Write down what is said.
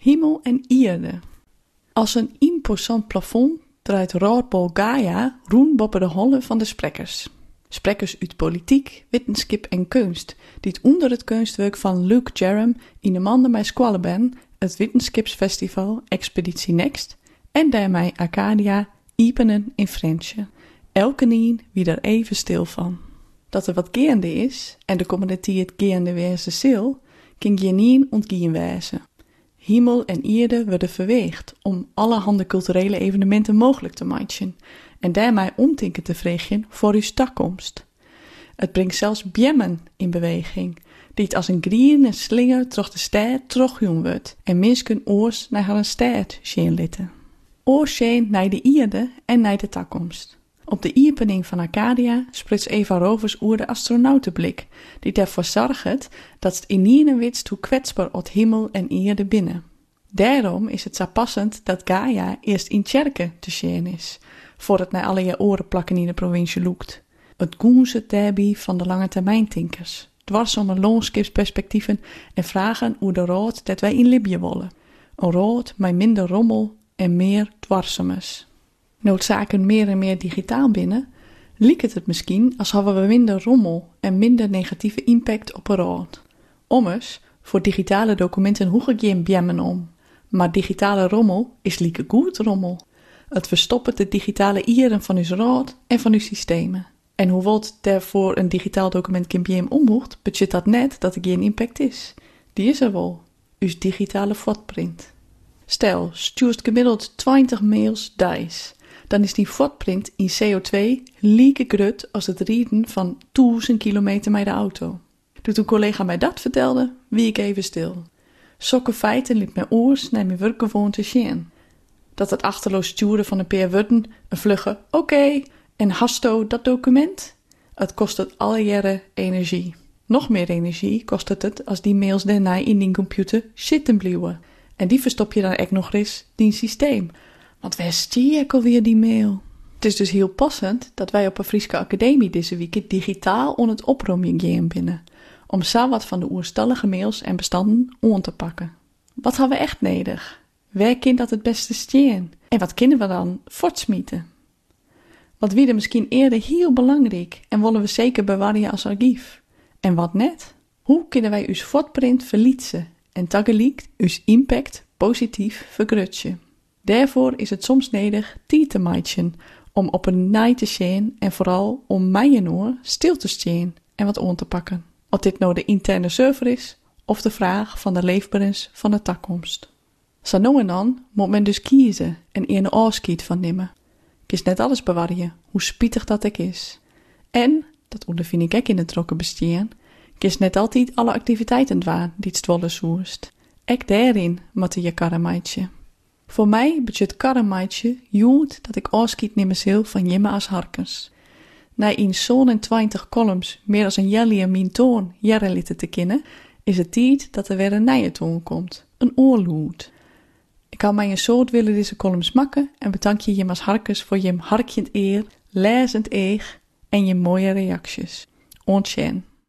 Hemel en Ierde. Als een imposant plafond draait Roodbol Gaia roen boven de holle van de sprekkers. Sprekkers uit politiek, wetenschap en kunst, die onder het kunstwerk van Luke Jerem in de manden bij Squalleben, het wetenschapsfestival Expeditie Next, en daarmee Arcadia, Ipenen in Frensje. Elke nien wie er even stil van. Dat er wat geende is, en de community het geende wezen zil, kan geen ontgien wezen. Hemel en Ierde worden verweegd om allerhande culturele evenementen mogelijk te maken en daarmee omtinken te vregen voor uw stakkomst. Het brengt zelfs bjemmen in beweging, die het als een griene slinger troch de stad terugjoen wordt en mensen oors naar haar stad zien litten. Oors naar de Ierde en naar de takkomst. Op de iepening van Arcadia splitst Eva Rovers oer de astronautenblik, die ervoor zorgt dat het in niene witst hoe kwetsbaar ot hemel en eerde binnen. Daarom is het zo passend dat Gaia eerst in Tjerke te zien is, voor het naar alle je oren plakken in de provincie loekt. Het goense derby van de lange termijn tinkers, dwars om en vragen hoe de rood dat wij in Libië willen. Een rood met minder rommel en meer dwarsemes noodzaken meer en meer digitaal binnen, liek het het misschien als hadden we minder rommel en minder negatieve impact op een raad. Ommers, voor digitale documenten hoeg ik geen bjemmen om. Maar digitale rommel is lieke goed rommel. Het verstoppen de digitale ieren van uw raad en van uw systemen. En hoewel het daarvoor een digitaal document geen bjem omhoegt, betekent dat net dat er geen impact is. Die is er wel. Uw digitale footprint. Stel, stuurt gemiddeld 20 mails dice dan is die footprint in CO2 lieke grut als het rijden van 1000 kilometer met de auto. Toen een collega mij dat vertelde, wie ik even stil. Sokke feiten liet mijn oors naar mijn te zien. Dat het achterloos sturen van een paar woorden, een vlugge oké en hasto dat document, het kost het alle jaren energie. Nog meer energie kost het het als die mails daarna in die computer zitten blijven. En die verstop je dan echt nog eens in systeem. Want waar stier ik alweer die mail? Het is dus heel passend dat wij op een Friese Academie deze week digitaal on het oproemen gaan binnen. Om zo wat van de oerstallige mails en bestanden on te pakken. Wat hebben we echt nodig? Waar kind dat het beste steen? En wat kunnen we dan voortsmieten? Wat wie er misschien eerder heel belangrijk en willen we zeker bewaren als archief? En wat net? Hoe kunnen wij uw footprint verlietsen en tegelijk uw impact positief vergrutsen? Daarvoor is het soms nodig tijd te om op een naai te zien en vooral om mij stil te staan en wat on te pakken. Of dit nou de interne server is of de vraag van de leefbaarheid van de toekomst. Zo nu en dan moet men dus kiezen en een afskiet van nemen. Ik is net alles bewaren, hoe spietig dat ik is. En, dat ondervind ik in het trokken bestaan, ik is net altijd alle activiteiten waar die het stwolle soest. Ek daarin moet je. Voor mij betekent karremaatje jood dat ik afschiet nemen zil van jimme harkens. Na in zo'n 20 columns meer als een jelly en min toon jaren te kennen, is het tijd dat er weer een nieuwe toon komt, een oorloed. Ik kan mij een soort willen deze columns makken en bedank je als harkens voor je harkjend eer, lezend eeg en je mooie reacties. Ontjen.